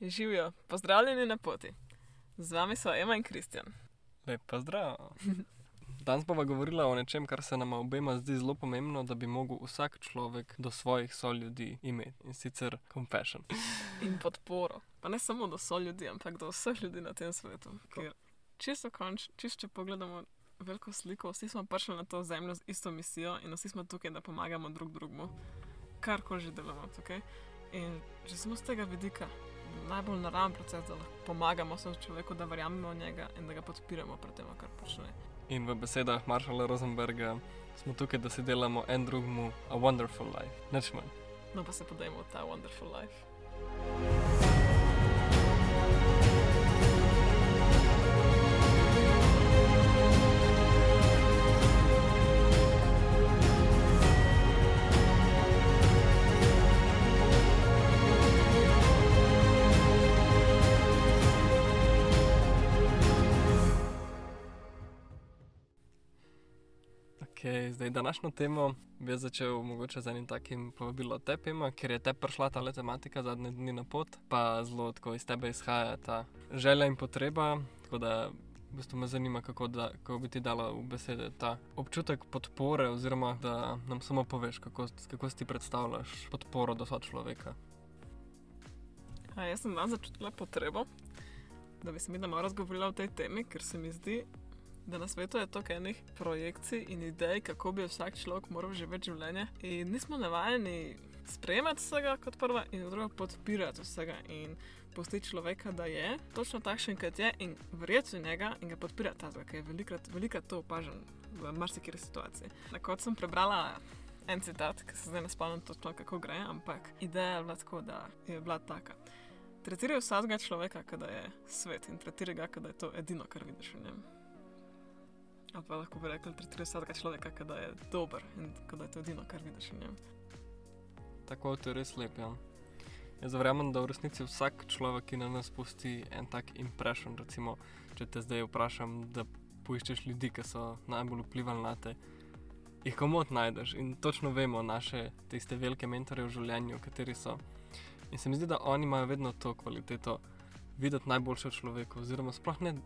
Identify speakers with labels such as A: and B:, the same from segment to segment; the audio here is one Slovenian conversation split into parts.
A: Živijo, pozdravljeni na poti. Z vami so Ema in Kristjan.
B: Lep pozdrav. Danes bomo govorili o nečem, kar se nam obema zdi zelo pomembno, da bi lahko vsak človek do svojih soljudi imel in sicer compassion.
A: In podporo. Pa ne samo do soljudi, ampak do vseh ljudi na tem svetu. Ker čisto konč, čisto če pogledamo veliko sliko, vsi smo prišli na to zemljo z isto misijo in vsi smo tukaj, da pomagamo drug drugemu, kar koli že delamo tukaj. In že samo z tega vidika, najbolj naraven proces, da lahko pomagamo svojemu človeku, da verjamemo v njega in da ga podpiramo pri tem, kar počne.
B: In v besedah Maršala Rosenberga smo tukaj, da si delamo en drugemu a wonderful life. Nič manj.
A: No pa se podajmo v ta wonderful life.
B: Okay, zdaj, današnjo temo bi začel mogoče z enim takim povabilom tepima, ker je te prišla ta tematika zadnje dni na pot, pa zelo tako iz tebe izhaja ta želja in potreba. Tako da v bistvu me zanima, kako, da, kako bi ti dala v besede ta občutek podpore, oziroma da nam samo poveš, kako, kako si ti predstavljaš podporo do sočloveka.
A: A jaz sem danes začutila potrebo, da bi se mi malo razgovorila o tej temi, ker se mi zdi, da na svetu je toliko enih projekcij in idej, kako bi vsak človek moral živeti življenje. In nismo navajeni sprejemati vsega kot prva, in druga podpirati vsega in pustiti človeka, da je točno takšen, kot je, in verjeti v njega in ga podpirati, tazga, ker je velikrat, velikrat to opažen v marsikeri situaciji. Na kot sem prebrala. En citat, ki se zdaj ne spomnim točno, kako gre, ampak ideja je bila tako, da je bila taka. Tretiraj vsakega človeka, da je svet in tretiraj ga, da je to edino, kar vidiš v njem. Ali pa lahko bi rekli, tretiraj vsakega človeka, da je dober in da je to edino, kar vidiš v njem.
B: Tako je to res lep. Ja. Jaz verjamem, da v resnici vsak človek, ki na nas pusti en tak impression, recimo, če te zdaj vprašam, da poiščeš ljudi, ki so najbolj vplivali na te, jih komod najdeš in točno vemo naše tiste velike mentore v življenju, kateri so. In se mi zdi, da oni imajo vedno to kvaliteto videti najboljše v človeku, oziroma sploh ne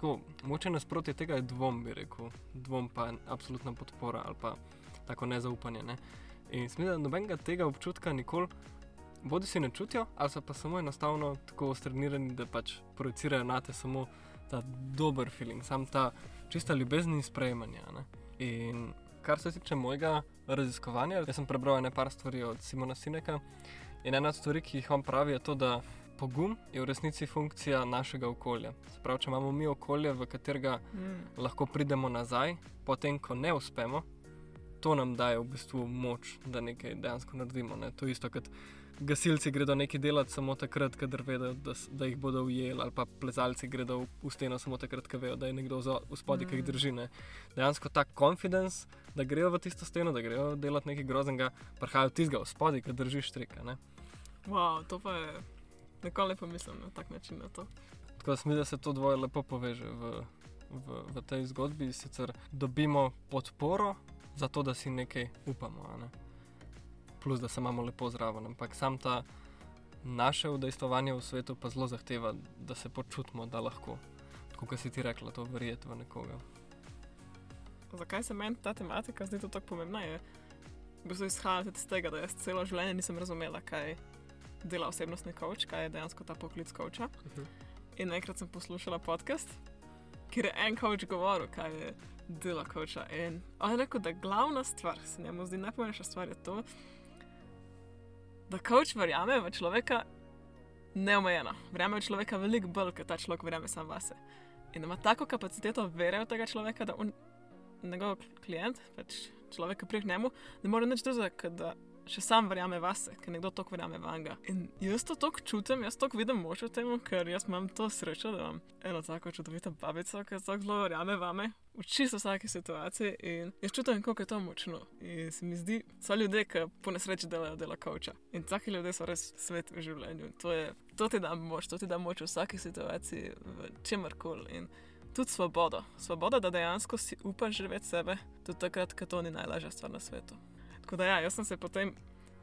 B: tako, moče nasprotje tega je dvom, bi rekel, dvom pa absolutna podpora ali pa tako nezaupanje. Ne? In mislim, da nobenega tega občutka nikoli, bodi si ne čutijo, ali so pa samo enostavno tako ostrenirani, da pač projicirajo na te samo ta dober feeling, sam ta čista ljubezen in sprejemanje. Ne? In kar se tiče mojega raziskovanja, jaz sem prebral nekaj stvari od Simona Sineka. In ena od stvari, ki jih on pravi, je to, da pogum je v resnici funkcija našega okolja. Sprav, če imamo mi okolje, v katerega mm. lahko pridemo nazaj, potem, ko ne uspemo, to nam daje v bistvu moč, da nekaj dejansko naredimo. Ne? To je isto, kot gasilci gredo nekaj delati samo takrat, kadar vedo, da, da jih bodo ujeli, ali pa plezalci gredo v steno samo takrat, ko vejo, da je nekdo v spodnji, ki jih mm. drži. Ne? Dejansko ta confidence, da grejo v tisto steno, da grejo delati nekaj groznega, prihajajo tizga v spodnji, ki držiš trika.
A: Wow, to pa je Nikoli ne pomislim na tak način na to.
B: Tako da se mi da se to dvoje lepo poveže v, v, v tej zgodbi. Sicer dobimo podporo za to, da si nekaj upamo, ne? plus da se imamo lepo zraven. Ampak sam ta naše udejstovanje v svetu pa zelo zahteva, da se počutimo, da lahko, kot si ti rekla, to verjeti v nekoga.
A: Zakaj se meni ta tematika zdi tako pomembna? Je, v bistvu izhaja iz tega, da jaz celo življenje nisem razumela, kaj dela osebnostni coach, kaj je dejansko ta poklic coacha. Uh mhm. -huh. In enkrat sem poslušala podcast, kjer je en coach govoril, kaj je delo coacha. In on je rekel, da glavna stvar, se njemu zdi najpomembnejša stvar, je to, da coach verjame v človeka neomejeno. Verjame v človeka veliko bolj, kot ta človek verjame sam vase. In ima tako kapaciteto vere v tega človeka, da on, njegov klient, pač človek, ki prije k njemu, ne more nič drugega še sam verjame vase, ker nekdo to verjame vanga. In jaz to tako čutim, jaz to vidim moč v tem, ker jaz imam to srečo, da imam eno tako čudovito babico, ki tako zelo verjame vame. V čisto vsaki situaciji in jaz čutim, kako je to močno. In se mi zdi, so ljudje, ki po nesreči delajo dela kavča. In taki ljudje so res svet v življenju. To, je, to ti da moč, to ti da moč v vsaki situaciji, v čemer koli. Tudi svobodo. Svoboda, da dejansko si upaš živeti sebe, tudi takrat, ko to ni najlažja stvar na svetu. Tako da, ja, jaz sem se potem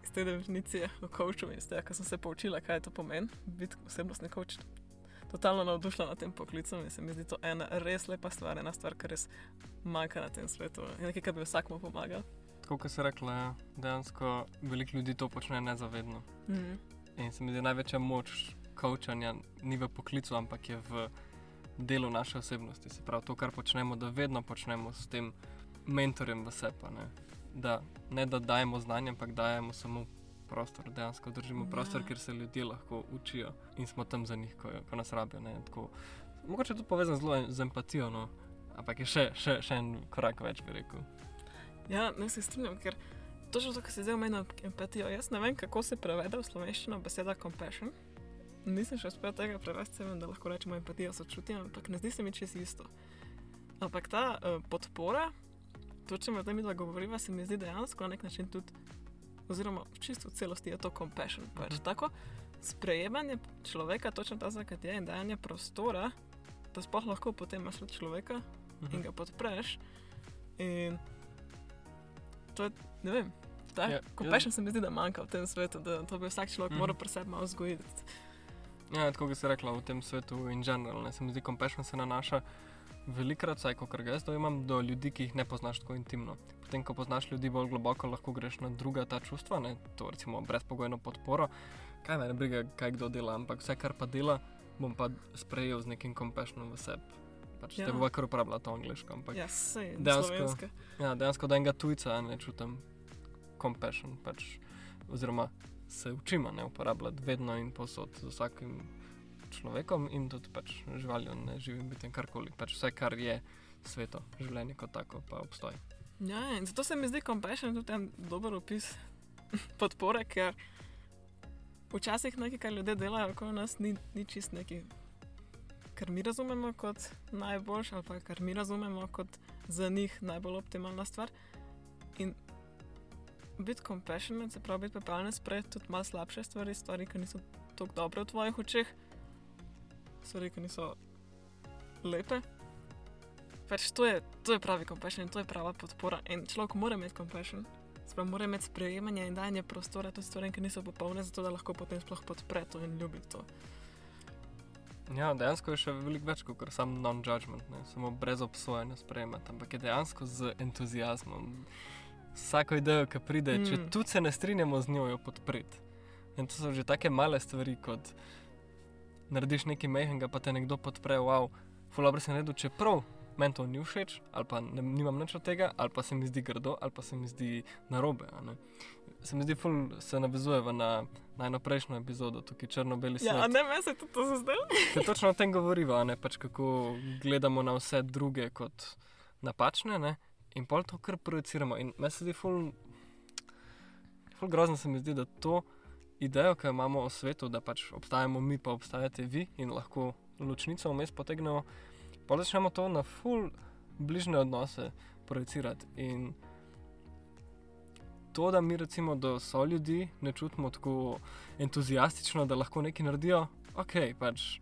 A: iz te definicije o coachu in iz tega, kar sem se poučila, kaj to pomeni, biti osebnostni coach. Totalno navdušena nad tem poklicem in se mi zdi to ena res lepa stvar, ena stvar, ki res manjka na tem svetu. Je nekaj, kar bi vsakmu pomagal.
B: Tako kot rekla, ja, dejansko veliko ljudi to počne nezavedno.
A: Mm.
B: In se mi zdi največja moč coachanja ni v poklicu, ampak je v delu naše osebnosti. Se pravi, to, kar počnemo, da vedno počnemo s tem mentorjem v sebi. Da, ne da dajemo znanje, ampak dajemo samo prostor, dejansko držimo
A: Ja.
B: prostor, kjer se ljudje lahko učijo in smo tam za njih, ko, ko nas rabijo. ne, Tako, mogoče je to povezano zelo z empatijo, no? ampak je še, še, še en korak več, bi rekel.
A: Ja, ne se strinjam, ker točno to, kar se zdaj omenja empatijo, jaz ne vem, kako se prevede v slovenščino beseda compassion. Nisem še uspel tega prevesti, vem, da lahko rečemo empatijo, sočutje, ampak ne zdi se mi čisto isto. Ampak ta uh, podpora, to, če me tam midva govoriva, se mi zdi dejansko na nek način tudi, oziroma čisto v celosti je to compassion. Pač
B: Mhm.
A: tako sprejemanje človeka, točno ta zakat je in dajanje prostora, da sploh lahko potem imaš človeka, in ga podpreš. In to je, ne vem, ta
B: Ja,
A: ja,
B: jaz-
A: compassion se mi zdi, da manjka v tem svetu, da to bi vsak človek
B: Mhm.
A: moral pri sebi malo vzgojiti.
B: Ja, tako kot si rekla, v tem svetu in general, ne, se mi zdi, compassion se nanaša velikrat, vsaj kot jaz dojemam, do ljudi, ki jih ne poznaš tako intimno. Potem, ko poznaš ljudi bolj globoko, lahko greš na druga ta čustva, ne, to recimo brezpogojno podporo. Kaj me ne briga, kaj kdo dela, ampak vse, kar pa dela, bom pa sprejel z nekim compassionom v sebi. Pač ja. Te bo kar uporabljala to angliško, ampak
A: Ja, sej,
B: dejansko- ja, dejansko da enega tujca ne čutim compassion, pač, oziroma se učimo ne uporabljati vedno in posod z vsakim človekom in tudi pač živaljo, ne živim biti karkoli. Pač vse, kar je sveto, življenje kot tako, pa obstoji.
A: Ja, zato se mi zdi compassion tudi en dober opis podpore, ker včasih nekaj, kar ljudje delajo okoli nas, ni, ni čist neki. Kar mi razumemo kot najboljši, ali pa kar mi razumemo kot za njih najbolj optimalna stvar. In biti compassionate, se pravi, biti pripravljen sprejeti tudi malo slabše stvari, stvari, ki niso tako dobre v tvojih očeh, stvari, ki niso lepe. Pač to je, to je pravi compassion in to je prava podpora. In človek mora imeti compassion, sprav mora imeti sprejemanje in dajanje prostora tudi stvarem, ki niso popolne, zato da lahko potem sploh podpre to in ljubi to.
B: Ja, dejansko je še veliko več kot samo non-judgment, samo brez obsojanja sprejemati, ampak je dejansko z entuzijazmom. Vsako idejo, ki pride, mm. če tudi se ne strinjamo z njo, jo podpreti. In to so že take male stvari, kot narediš nekaj mehkega, pa te nekdo podpre, wow, fulabr si naredil, čeprav meni to ni všeč, ali pa ne, nimam nič od tega, ali pa se mi zdi grdo, ali pa se mi zdi narobe. ne. Se mi zdi, ful se navezuje na najno prejšnjo epizodo, tukaj črno-beli svet.
A: Ja, ne, meni se tudi to zazdelo.
B: Ker točno o tem govoriva, ne pač kako gledamo na vse druge kot napačne, ne? in pol to kar projiciramo. In meni se zdi ful, ful grozno, se mi zdi, da to idejo, ki jo imamo o svetu, da pač obstajamo mi, pa obstajate vi in lahko ločnico vmes potegnemo, pa začnemo to na ful bližne odnose projicirati. In to, da mi recimo do so ljudi ne čutimo tako entuzijastično, da lahko nekaj naredijo, ok, pač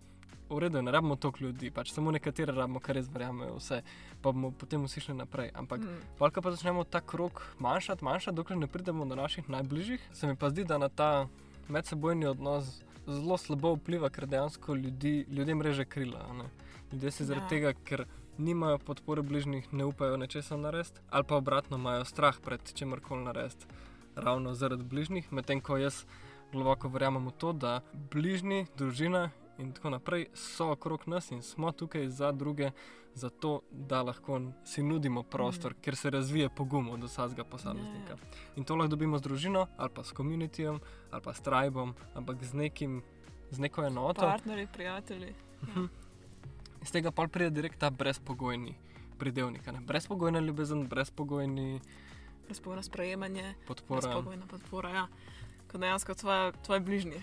B: v redu, ne rabimo toliko ljudi, pač samo nekatere rabimo, kar res verjamejo vse, pa bomo potem vsi šli naprej. Ampak
A: Mm.
B: Polka pa začnemo ta krok manjšati, manjšati, dokler ne pridemo do naših najbližjih. Se mi pa zdi, da na ta medsebojni odnos zelo slabo vpliva, ker dejansko ljudi, ljudem reže krila. ne. Ljudje si zaradi
A: Ja.
B: tega, ker nimajo podpore bližnjih, ne upajo nečesa narediti, ali pa obratno imajo strah pred čemkoli narediti, ravno zaradi bližnjih, medtem ko jaz globoko verjamem v to, da bližnji, družina in tako naprej so okrog nas in smo tukaj za druge, zato da lahko si nudimo prostor, mm. kjer se razvije pogum od vsakega posameznika.
A: Ja.
B: In to lahko dobimo z družino, ali pa s komunitijem, ali pa s tribom, ampak z, nekim, z neko enoto.
A: Partnerji, prijatelji.
B: Mhm. Iz tega pa pride direkt ta brezpogojni pridevnik. ne. Brezpogojna ljubezen, brezpogojni
A: Razpogojno sprejemanje,
B: podpora.
A: razpogojna podpora. Ja. Ko dejansko tvoje, tvoje bližnji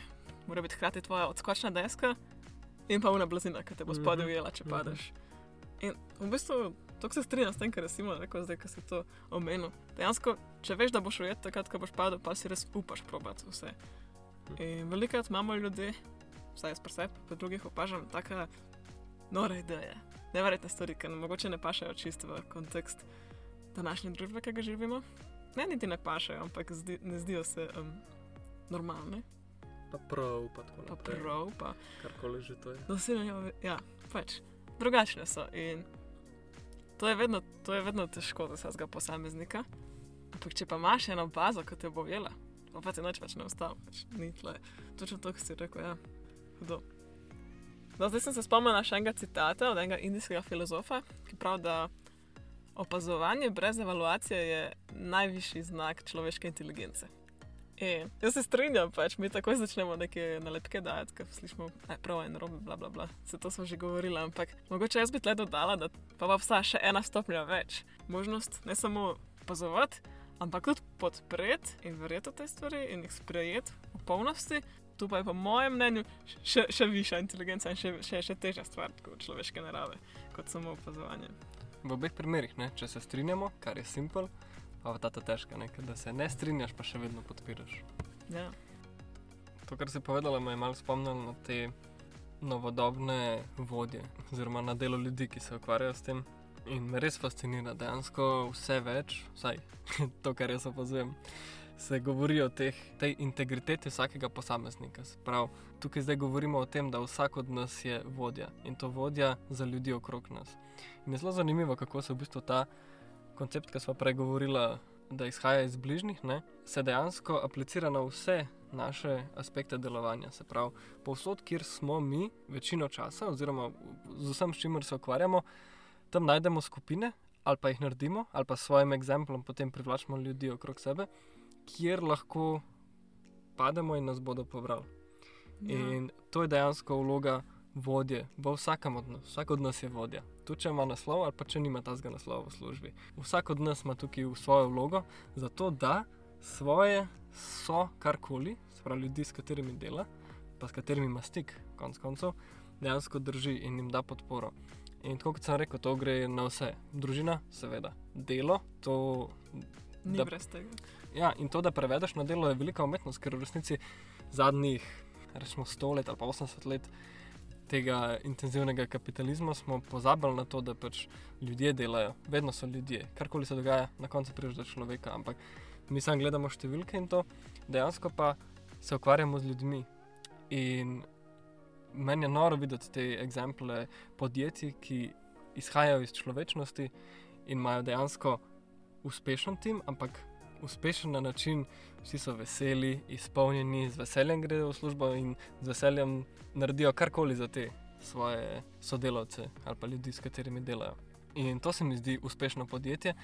A: mora biti hkrati tvoja odskočna deska in pa una blazina, ki te bo spodaj
B: Mhm.
A: ujela, če
B: Mhm.
A: padeš. In v bistvu to se strinjam s tem, kar je Simon rekel, zdaj, ko si to omenil. Dejansko, če veš, da boš ujet takrat, ko boš padel, pa si res upaš probati vse. In velikokrat imamo ljudi, vsaj jaz pri sebi, pa drugih opažam, taka nora ideja. Neverjetne stvari, ki nam mogoče ne pašajo čisto v kontekst današnje družbe, ki ga živimo. ne niti ne pašajo, ampak zdi, ne zdijo se um, normalne.
B: Pa prav, pa tako
A: Pa
B: naprej.
A: prav, pa
B: Karkoli že to je.
A: Dosegajo, ja, pač drugačne so. In to je vedno, to je vedno težko za vsakega posameznika. Ampak če pa imaš eno bazo, ki te bo vela, pa ti noč več ne ostane, pač ni tle. Točno to, kar si rekel, ja, hudo. No, zdaj sem se spomnila še enega citata od enega indijskega filozofa, ki pravi, da opazovanje brez evaluacije je najvišji znak človeške inteligence. In jaz se strinjam, pač mi takoj začnemo neke nalepke dajati, ker slišimo, da je prav in robe, bla, bla, bla. Se to smo že govorili, ampak mogoče jaz bi tle dodala, da pa pa vsa še ena stopnja več. Možnost ne samo opazovati, ampak tudi podpreti in verjeti v te stvari in jih sprejeti v polnosti. Tu pa je po mojem mnenju še, še višja inteligenca in še, še, še težja stvar človeške narave, kot samo opazovanje.
B: V obeh primerih, ne, če se strinjamo, kar je simpel, pa ta ta težka, ne, da se ne strinjaš, pa še vedno podpiraš.
A: Ja.
B: To, kar si povedala, me je malo spomnilo na te novodobne vodje, oziroma na delo ljudi, ki se ukvarjajo s tem. In me res fascinira, dejansko vse več, vsaj to, kar jaz opazujem, se govori o teh, tej integriteti vsakega posameznika. Prav, tukaj zdaj govorimo o tem, da vsak od nas je vodja in to vodja za ljudi okrog nas. In je zelo zanimivo, kako se v bistvu ta koncept, ki smo prej govorili, da izhaja iz bližnjih, ne, se dejansko aplicira na vse naše aspekte delovanja. Se pravi, povsod, kjer smo mi, večino časa, oziroma z vsem, s čimer se ukvarjamo, tam najdemo skupine ali pa jih naredimo, ali pa s svojim exemplom potem privlačimo ljudi okrog sebe, kjer lahko pademo in nas bodo pobrali.
A: Ja.
B: In to je dejansko vloga vodje v vsakem od nas. Vsak od nas je vodja. Tu, če ima naslov ali pa če nima tazga naslova v službi. Vsak od nas ima tukaj svojo vlogo, zato da svoje so karkoli, se pravi ljudi, s katerimi dela, pa s katerimi ima stik, konc koncev, dejansko drži in jim da podporo. In tako kot sem rekel, to gre na vse. Družina, seveda, delo, to
A: Ni
B: da-
A: brez tega.
B: Ja, in to, da prevedeš na delo, je velika umetnost, ker v resnici zadnjih, rečemo, 100 let ali pa 80 let tega intenzivnega kapitalizma smo pozabili na to, da pač ljudje delajo, vedno so ljudje, karkoli se dogaja, na koncu prideš do človeka, ampak mi samo gledamo številke in to, dejansko pa se ukvarjamo z ljudmi. In meni je noro videti te exemple podjetij, ki izhajajo iz človečnosti in imajo dejansko uspešen tim, ampak uspešen na način, vsi so veseli, izpolnjeni, z veseljem gredo v službo in z veseljem naredijo karkoli za te svoje sodelavce ali pa ljudi, s katerimi delajo. In to se mi zdi uspešno podjetje.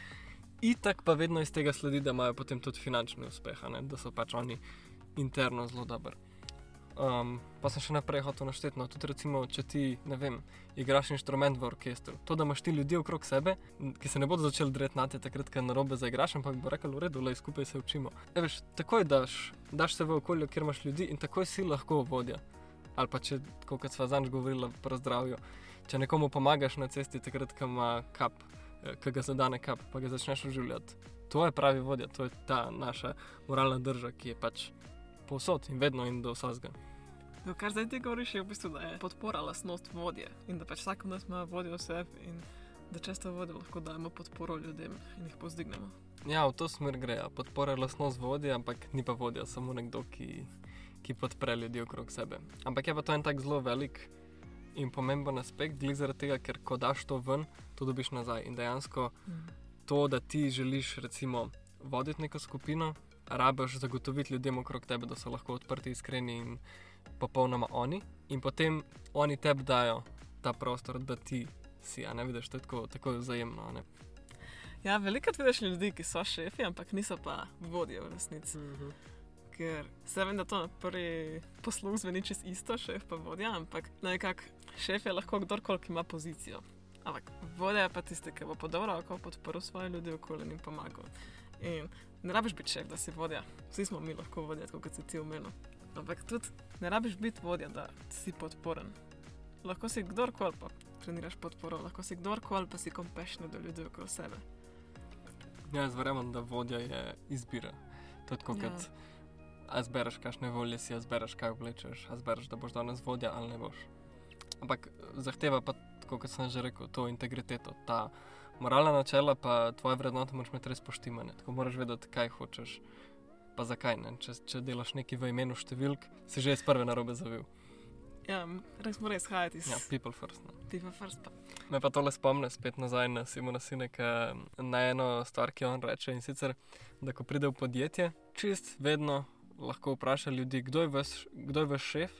B: Itak pa vedno iz tega sledi, da imajo potem tudi finančni uspeh, ne? da so pač oni interno zelo dobri. Um, pa sem še naprej hotel našteti, no, tudi recimo, če ti, ne vem, igraš inštrument v orkestru. To, da imaš ti ljudi okrog sebe, ki se ne bodo začeli dreti na te, takrat, ko na robe zaigraš, ampak bo rekel, v redu, le skupaj se učimo. E, veš, takoj daš, daš se v okolje, kjer imaš ljudi in takoj si lahko vodja. Ali pa če, kot sva zanj govorila, pri zdravju. Če nekomu pomagaš na cesti, takrat, ko ima kap, eh, ko ga zadane kap, pa ga začneš oživljati. To je pravi vodja, to je ta naša moralna drža, ki je pač povsod in vedno in do vsega.
A: To, kar zdaj ti govoriš, je v bistvu, da je podpora lastnost vodje in da pač vsak od nas ima vodjo v sebi in da često vodjo lahko dajemo podporo ljudem in jih pozdignemo.
B: Ja, v to smer gre. ja. Podpora je lastnost vodje, ampak ni pa vodja, samo nekdo, ki, ki podpre ljudi okrog sebe. Ampak je pa to en tak zelo velik in pomemben aspekt, glede zaradi tega, ker ko daš to ven, to dobiš nazaj. In dejansko to, da ti želiš recimo voditi neko skupino, rabiš zagotoviti ljudem okrog tebe, da so lahko odprti, iskreni in popolnoma oni. In potem oni tebi dajo ta prostor, da ti si, a ne vidiš, to je tako, tako vzajemno. Ne?
A: Ja, veliko vidiš ljudi, ki so šefi, ampak niso pa vodje v resnici. Ker se vem, da to na prvi posluh zveni čez isto, šef pa vodja, ampak nekako šef je lahko kdorkoli, ki ima pozicijo. Ampak vodja je pa tisti, ki bo po dobro oko podporil svoje ljudi okoli in pomagal. In ne rabiš biti šef, da si vodja. Vsi smo mi lahko vodja, kot si ti omenil. Ampak tudi ne rabiš biti vodja, da si podporen. Lahko si kdorkoli pa treniraš podporo, lahko si kdorkoli pa si kompešni do ljudi okoli sebe.
B: Ja, jaz verjamem, da vodja je izbira. Tako,
A: Ja.
B: kot a zbereš, kakšne volje si, a zbereš, kaj oblečeš, a zbereš, da boš danes vodja ali ne boš. Ampak zahteva pa, kot sem že rekel, to integriteto, ta Moralna načela pa tvoje vrednote moraš imeti res poštimane. Tako moraš vedeti, kaj hočeš, pa zakaj ne. Če, če delaš nekaj v imenu številk, si že iz prve narobe zavil.
A: Ja, res mora izhajati iz
B: Ja, people first. Ne.
A: People first. Pa.
B: Me pa tole spomne spet nazaj na Simona Sineka, na eno stvar, ki on reče in sicer, da ko pride v podjetje, čist vedno lahko vpraša ljudi, kdo je vaš, kdo je vaš šef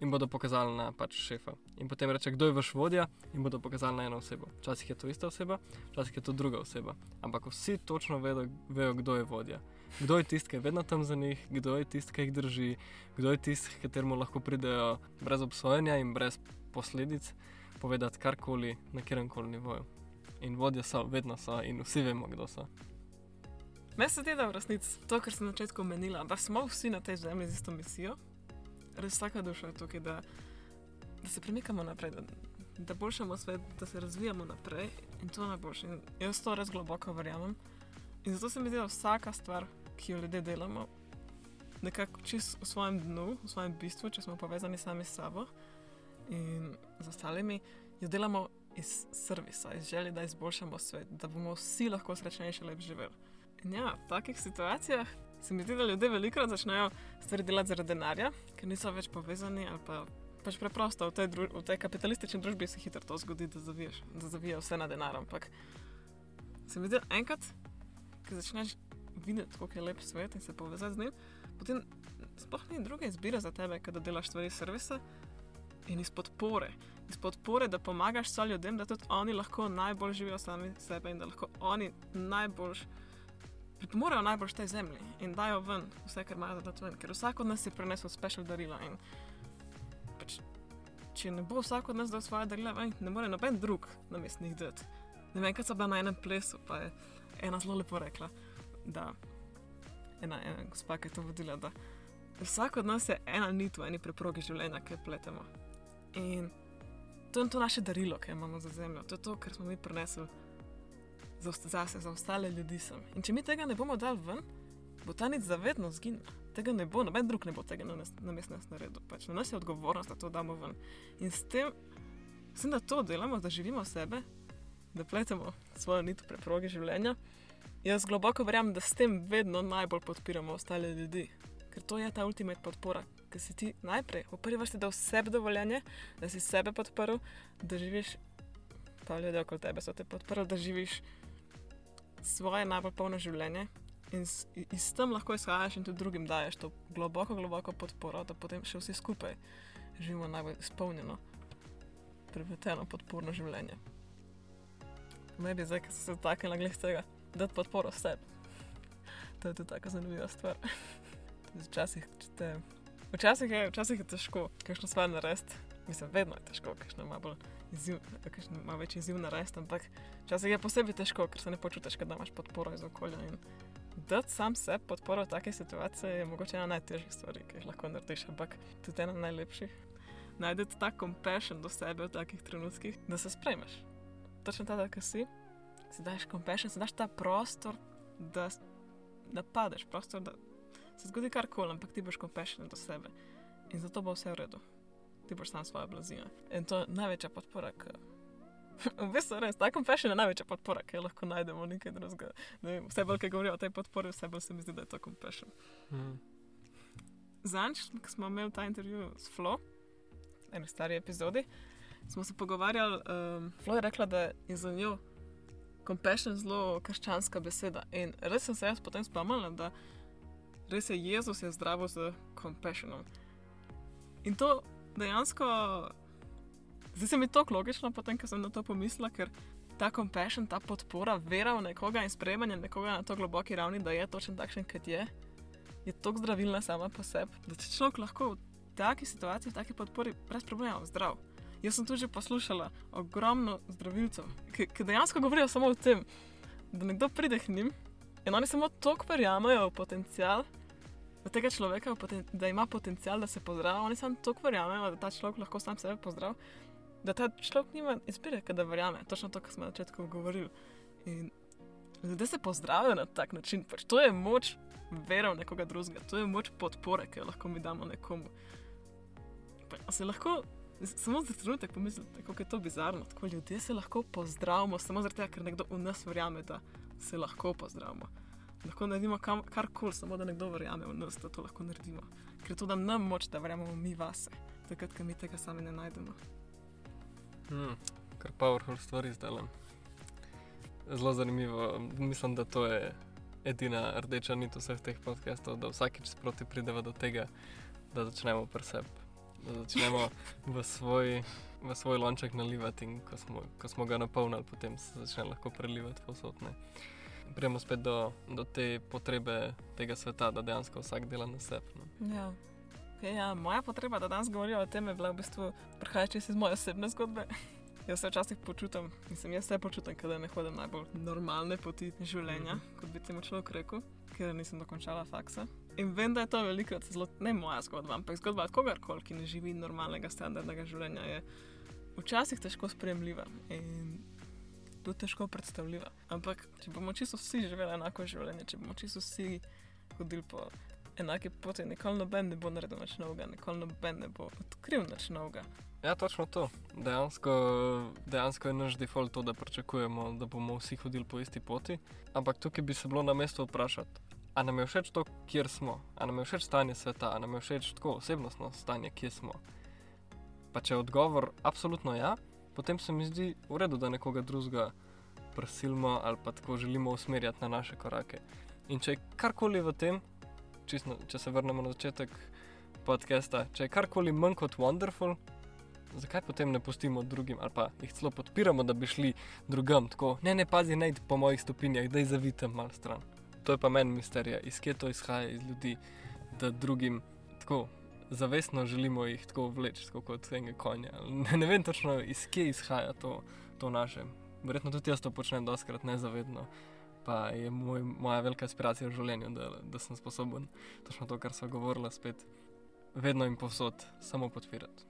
B: in bodo pokazali na pač šefa. In potem reče, kdo je vaš vodja in bodo pokazali na eno osebo. Včasih je to ista oseba, včasih je to druga oseba. Ampak vsi točno vedo, vejo, kdo je vodja. Kdo je tisti, ki je vedno tam za njih, kdo je tisti, ki jih drži, kdo je tisti, kateremu lahko pridejo brez obsojenja in brez posledic povedati karkoli na kjerem koli nivoju. In vodje so, vedno so, in vsi vemo, kdo so.
A: Meni se zdi, da v resnici to, kar sem na začetku omenila, da smo vsi na tej zemlji z isto misijo, res vsaka duša je tukaj, da, da se premikamo naprej, da, da boljšamo svet, da se razvijamo naprej in to najboljše. In jaz to res globoko verjamem. In zato se mi zdi, da vsaka stvar, ki jo ljudje delamo, nekako čist v svojem dnu, v svojem bistvu, če smo povezani sami s sabo in z ostalimi, jo delamo iz servisa, iz želje, da izboljšamo svet, da bomo vsi lahko srečnejši lepši živeli. In ja, v takih situacijah se mi zdi, da ljudje velikokrat začnejo stvari delati zaradi denarja, ker niso več povezani ali pa. Pač preprosto v tej, dru, v tej kapitalistični družbi se hitro to zgodi, da zaviješ, da zavija vse na denar. Ampak se mi zdi, enkrat, ko začneš videti, kako je lep svet in se povezati z njim, potem sploh ni druge izbire za tebe, da delaš stvari servisa in iz podpore. Iz podpore, da pomagaš so ljudem, da tudi oni lahko najbolj živijo sami sebe in da lahko oni najbolj pripomorejo najbolj tej zemlji in dajo ven vse, kar imajo za to ven. Ker vsak od nas je prenesel special darila in pač, če ne bo vsak od nas dal svoje darila ven, ne more noben drug na mestnih dati. Ne vem, kaj so bila na enem plesu, pa je ena zelo lepo rekla, da ena, ena gospa, ki je to vodila, da vsak od nas je ena nit v eni preprogi življenja, ki jo pletemo. In to je to naše darilo, ki imamo za zemljo, to je to, kar smo mi prenesli za, zase, za ostale ljudi sem. In če mi tega ne bomo dali ven, bo ta nit zavedno zginila. Tega ne bo, noben drug ne bo tega na, na mest nas naredil. Pač na nas je odgovornost, da to damo ven. In s tem, sem, da to delamo, da živimo sebe, da pletemo svojo nit v preprogi življenja. Jaz globoko verjamem, da s tem vedno najbolj podpiramo ostale ljudi. Ker to je ta ultimate podpora, ker si ti najprej v prvi vrsti dal sebi dovoljenje, da si sebe podprl, da živiš, pa ljudje okoli tebe so te podprli, da živiš svoje najbolj polno življenje in iz tem lahko izhajaš in tudi drugim daješ to globoko, globoko podporo, da potem še vsi skupaj živimo najbolj izpolnjeno, prepleteno podporno življenje. Ne bi zdaj, sem se dotaknila glede tega, da podporo sebi. To je tudi tako zanimiva stvar. Včasih, te, včasih, je, včasih je težko, kakšno stvar narediti. Mislim, vedno je težko, kakšno ima bolj izziv, kakšno ima več izziv narediti, ampak včasih je posebej težko, ker se ne počutiš, da imaš podporo iz okolja. In dati sam sebi podporo v takej situaciji je mogoče ena najtežjih stvari, ki jih lahko narediš, ampak tudi ena najlepših. Najdete ta compassion do sebe v takih trenutkih, da se sprejmeš. Točno ta, da si, si daš compassion, si daš ta prostor, da, da padeš, prostor, da se zgodi karkoli, ampak ti boš compassion do sebe. In zato bo vse v redu. Ti boš sam svoje blazine. In to je največja podpora, ki. v bistvu res, ta compassion je največja podpora, ki jo lahko najdemo nekaj drugega. Ne vem, vse bolj, ki govorijo o tej podpori, vse bolj se mi zdi, da je to compassion.
B: Mm.
A: Zanč, ko smo imeli ta intervju s Flo, eni stari epizodi, smo se pogovarjali. Um, Flo je rekla, da je za njo compassion zelo krščanska beseda. In res sem se jaz potem spomnila, da res je Jezus je zdravo z compassionom. In to dejansko, zdi se mi to logično, potem, ko sem na to pomislila, ker ta compassion, ta podpora, vera v nekoga in sprejemanje nekoga na to globoki ravni, da je točen takšen, kot je, je tako zdravilna sama po sebi, da če človek lahko v taki situaciji, v taki podpori, brez problema zdrav. Jaz sem tudi že poslušala ogromno zdravilcev, ki, ki dejansko govorijo samo o tem, da nekdo pride k njim in oni samo toliko verjamejo v potencial. Od tega človeka, da ima potencial, da se pozdravi, oni samo toliko verjamejo, da ta človek lahko sam sebe pozdravi, da ta človek nima izbire, da verjame. Točno to, kar smo na začetku govorili. In ljudje se pozdravijo na tak način. Pač to je moč vera v nekoga drugega, to je moč podpore, ki jo lahko mi damo nekomu. Pa se lahko Samo za trenutek pomislite, kako je to bizarno. Tako ljudje se lahko pozdravimo, samo zato, ker nekdo v nas verjame, da se lahko pozdravimo. Lahko naredimo karkoli, samo da nekdo verjame v nas, da to lahko naredimo. Ker je to, da nam moč, da verjamemo mi vase, takrat, ko mi tega sami ne najdemo.
B: Hmm, kar powerful stvari zdaj. Zelo zanimivo. Mislim, da to je edina rdeča nit vseh teh podcastov, da vsakič sproti pridemo do tega, da začnemo preseb, da začnemo v svoj, v svoj lonček nalivati in ko smo, ko smo ga napolnili, potem se začne lahko prelivati posodne. Prijemo spet do, do te potrebe tega sveta, da dejansko vsak dela na sebi. No.
A: Ja. Okay, ja, moja potreba, da danes govorijo o tem, je bila v bistvu prihajajoče iz moje osebne zgodbe. Jaz se včasih počutim, mislim, jaz se počutim, da ne hodim najbolj normalne poti življenja, mm -hmm. kot bi temu človek rekel, ker nisem dokončala faksa. In vem, da je to velikokrat zelo ne moja zgodba, ampak zgodba od kogarkoli, ki ne živi normalnega, standardnega življenja, je včasih težko sprejemljiva in tudi težko predstavljiva. Ampak če bomo čisto vsi živeli enako življenje, če bomo čisto vsi hodili po enake poti, nikoli noben ne bo naredil več novega, nikoli noben ne bo odkril več novega.
B: Ja, točno to. Dejansko, dejansko je naš default to, da pričakujemo, da bomo vsi hodili po isti poti. Ampak tukaj bi se bilo na mestu vprašati, ali nam je všeč to, kjer smo, ali nam je všeč stanje sveta, ali nam je všeč tako osebnostno stanje, kje smo. Pa če je odgovor absolutno ja, potem se mi zdi v redu, da nekoga drugega prisilimo ali pa tako želimo usmerjati na naše korake. In če je karkoli v tem, čisto, če se vrnemo na začetek podcasta, če je karkoli manj kot wonderful, zakaj potem ne pustimo drugim ali pa jih celo podpiramo, da bi šli drugam, tako ne, ne pazi, ne idi po mojih stopinjah, da jih zavitem malo stran. To je pa meni misterija, iz kje to izhaja iz ljudi, da drugim tako zavestno želimo jih tako vleči, kot enega konja. Ne, ne vem točno, iz kje izhaja to, to naše. Verjetno tudi jaz to počnem doskrat nezavedno. Pa je moj, moja velika inspiracija v življenju, da, da sem sposoben točno to, kar so govorili, spet vedno in povsod samo podpirati.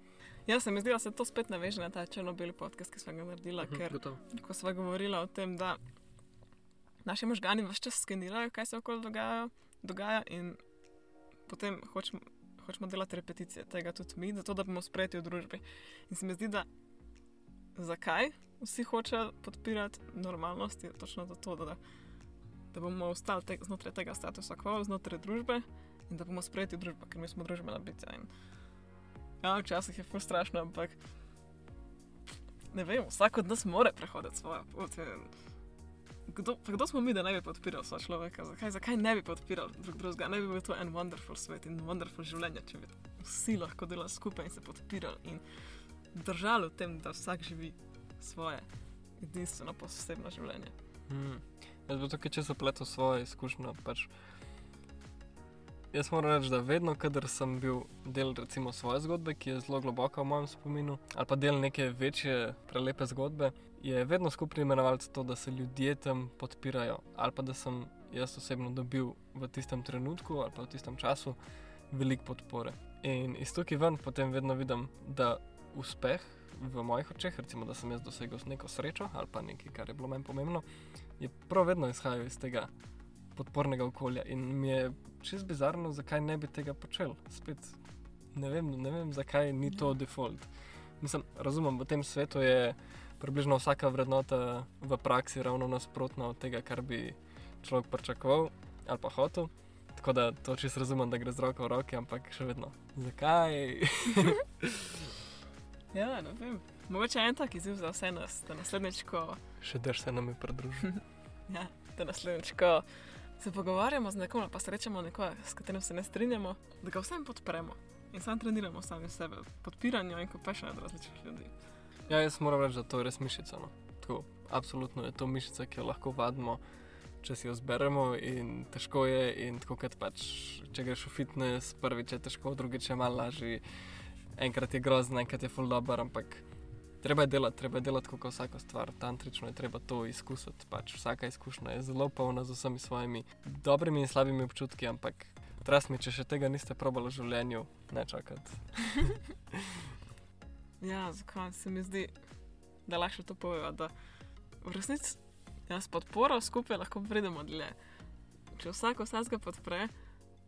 A: Jaz se mi zdi, da se to spet naveže na ta črno-beli podcast, ki smo ga naredili. Uh mhm, -huh, ker ko smo govorili o tem, da naši možgani vse čas skenirajo, kaj se okoli dogaja, dogaja in potem hočemo, hočemo delati repeticije tega tudi mi, zato da bomo sprejeti v družbi. In se mi zdi, da zakaj vsi hočejo podpirati normalnost, je točno to, da, da bomo ostali te, znotraj tega statusa quo, znotraj družbe in da bomo sprejeti v družbo, ker mi smo družbena bitja. Ja, včasih je ful strašno, ampak ne vem, vsak od nas more prehoditi svojo pot. Kdo, kdo smo mi, da ne bi podpirali svojega človeka? Zakaj, zakaj ne bi podpirali drug drugega? Ne bi bil to en wonderful svet in wonderful življenje, če bi vsi lahko delali skupaj in se podpirali in držali v tem, da vsak živi svoje edinstveno posebno življenje.
B: Hmm. Jaz bi tukaj če zapletel svoje izkušnje. Pač Jaz moram reči, da vedno, kadar sem bil del recimo, svoje zgodbe, ki je zelo globoka v mojem spominu, ali pa del neke večje, prelepe zgodbe, je vedno skupaj imenovalec to, da se ljudje tam podpirajo, ali pa da sem jaz osebno dobil v tistem trenutku ali pa v tistem času veliko podpore. In iz tukaj ven potem vedno vidim, da uspeh v mojih očeh, recimo, da sem jaz dosegel neko srečo ali pa nekaj, kar je bilo meni pomembno, je prav vedno izhajal iz tega podpornega okolja. In mi je čez bizarno, zakaj ne bi tega počel. Spet ne vem, ne vem zakaj ni to ja. default. Mislim, razumem, v tem svetu je približno vsaka vrednota v praksi ravno nasprotna od tega, kar bi človek pričakoval ali pa hotel. Tako da to čisto razumem, da gre z roko v roki, ampak še vedno. Zakaj?
A: ja, ne vem. Mogoče en tak izziv za vse nas, da naslednjič, ko.
B: Še drž se nam je pridružil.
A: ja, da naslednjič, ko se pogovarjamo z nekom, pa srečamo nekoga, s katerim se ne strinjamo, da ga vsem podpremo in sam treniramo sami sebe, podpiranje in kopešanje od različnih ljudi.
B: Ja, jaz moram reči, da to je res mišica. No. Tako, absolutno je to mišica, ki jo lahko vadimo, če si jo zberemo in težko je. In tako kot pač, če greš v fitness, prvič je težko, drugič je malo lažje, enkrat je grozno, enkrat je full dobro, ampak treba je delati, treba je delati kot vsako stvar. Tantrično je treba to izkusiti. Pač vsaka izkušnja je zelo polna z vsemi svojimi dobrimi in slabimi občutki, ampak trust mi, če še tega niste probali v življenju, ne čakati.
A: ja, zakaj se mi zdi, da lahko to povejo, da v resnici s podporo skupaj lahko pridemo dlje. Če vsak vsega podpre,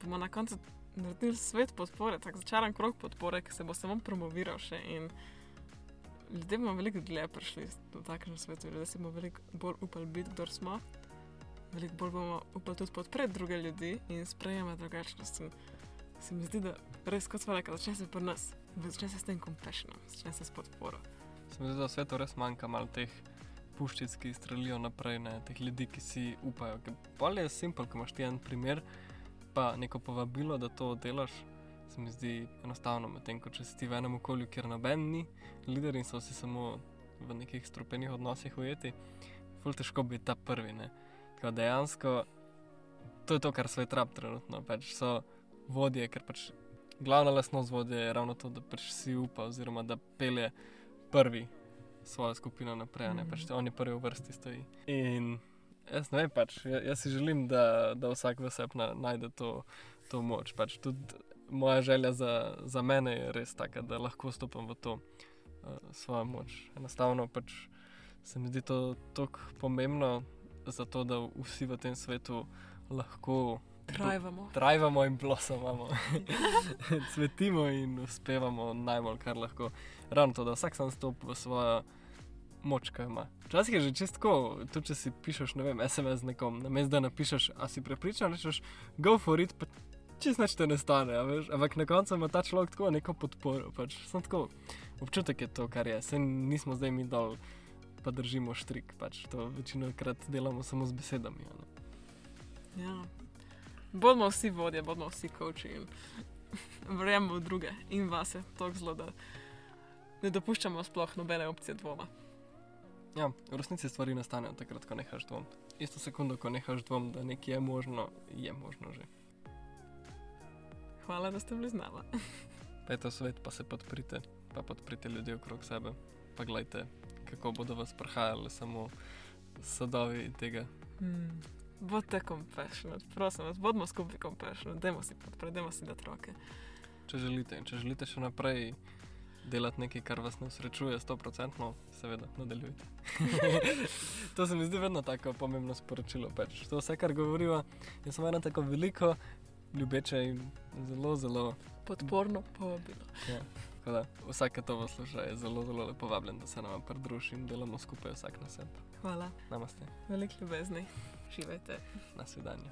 A: bomo na koncu naredili svet podpore, tako začaran krok podpore, ki se bo samo promoviral še. Ljudje bomo veliko dlje prišli v takšnem svetu, ljudje si bomo veliko bolj upali biti, kdo smo. Veliko bolj bomo upali tudi podpreti druge ljudi in sprejemati drugačnost. In se mi zdi, da res kot smo rekli, začne se pri nas, začne se s tem compassionom, začne se s podporo.
B: Se mi zdi, da v svetu res manjka malo teh puščic, ki strelijo naprej, ne, teh ljudi, ki si upajo. Bolje je simpel, ko imaš ti en primer, pa neko povabilo, da to delaš. Se mi zdi enostavno, medtem ko če si ti v enem okolju, kjer noben ni, lider in so si samo v nekih stropenih odnosih ujeti, ful težko biti ta prvi. Ne. Tako dejansko to je to, kar svet rab trenutno. Pač so vodje, ker pač glavna lasnost vodje je ravno to, da pač si upa, oziroma da pelje prvi svojo skupino naprej, ne pač oni prvi v vrsti stoji. In jaz ne vem, pač ja- jaz si želim, da, da vsak v sebi na- najde to, to moč. Pač tudi moja želja za, za mene je res taka, da lahko stopim v to uh, svojo moč. Enostavno pač se mi zdi to tako pomembno, zato da vsi v tem svetu lahko
A: Trajvamo.
B: Trajvamo in blosomamo, cvetimo in uspevamo najbolj, kar lahko. Ravno to, da vsak sam stopi v svojo moč, kaj ima. Včasih je že čistko, tudi če si pišeš, ne vem, SMS nekom, na mestu, da napišeš, a si prepričan, rečeš, go for it, pa čist nič te ne stane, a veš. Ampak na koncu ima ta človek tako neko podporo, pač sem tako. Občutek je to, kar je. Se nismo zdaj mi dol, pa držimo štrik, pač to večino krat delamo samo z besedami. ne.
A: Ja. Bodimo vsi vodje, bodimo vsi koči in verjamemo v druge in vase, tako zelo, da ne dopuščamo sploh nobene opcije dvoma.
B: Ja, v resnici stvari nastanejo takrat, ko nehaš dvom. Isto sekundo, ko nehaš dvom, da nekaj je možno, je možno že.
A: Hvala, da ste bili z nami.
B: Pejte v svet, pa se podprite, pa podprite ljudi okrog sebe, pa gledajte, kako bodo vas prihajali samo sadovi tega.
A: Hmm. Bodite compassionate, prosim vas, bodimo skupaj compassionate, dajmo si podpreti, dajmo si dati roke.
B: Če želite, in če želite še naprej delati nekaj, kar vas ne usrečuje, 100%, seveda, nadaljujte. to se mi zdi vedno tako pomembno sporočilo. Pač. To vse, kar govoriva, je samo eno tako veliko, ljubeče in zelo, zelo.
A: Podporno povabilo.
B: Ja. tako Da, vsak, ki to posluša, je zelo, zelo lepo vabljen, da se nam pridruži in delamo skupaj, vsak na sebe.
A: Hvala,
B: Namaste,
A: veliko ljubezni, živete.
B: na svidenje.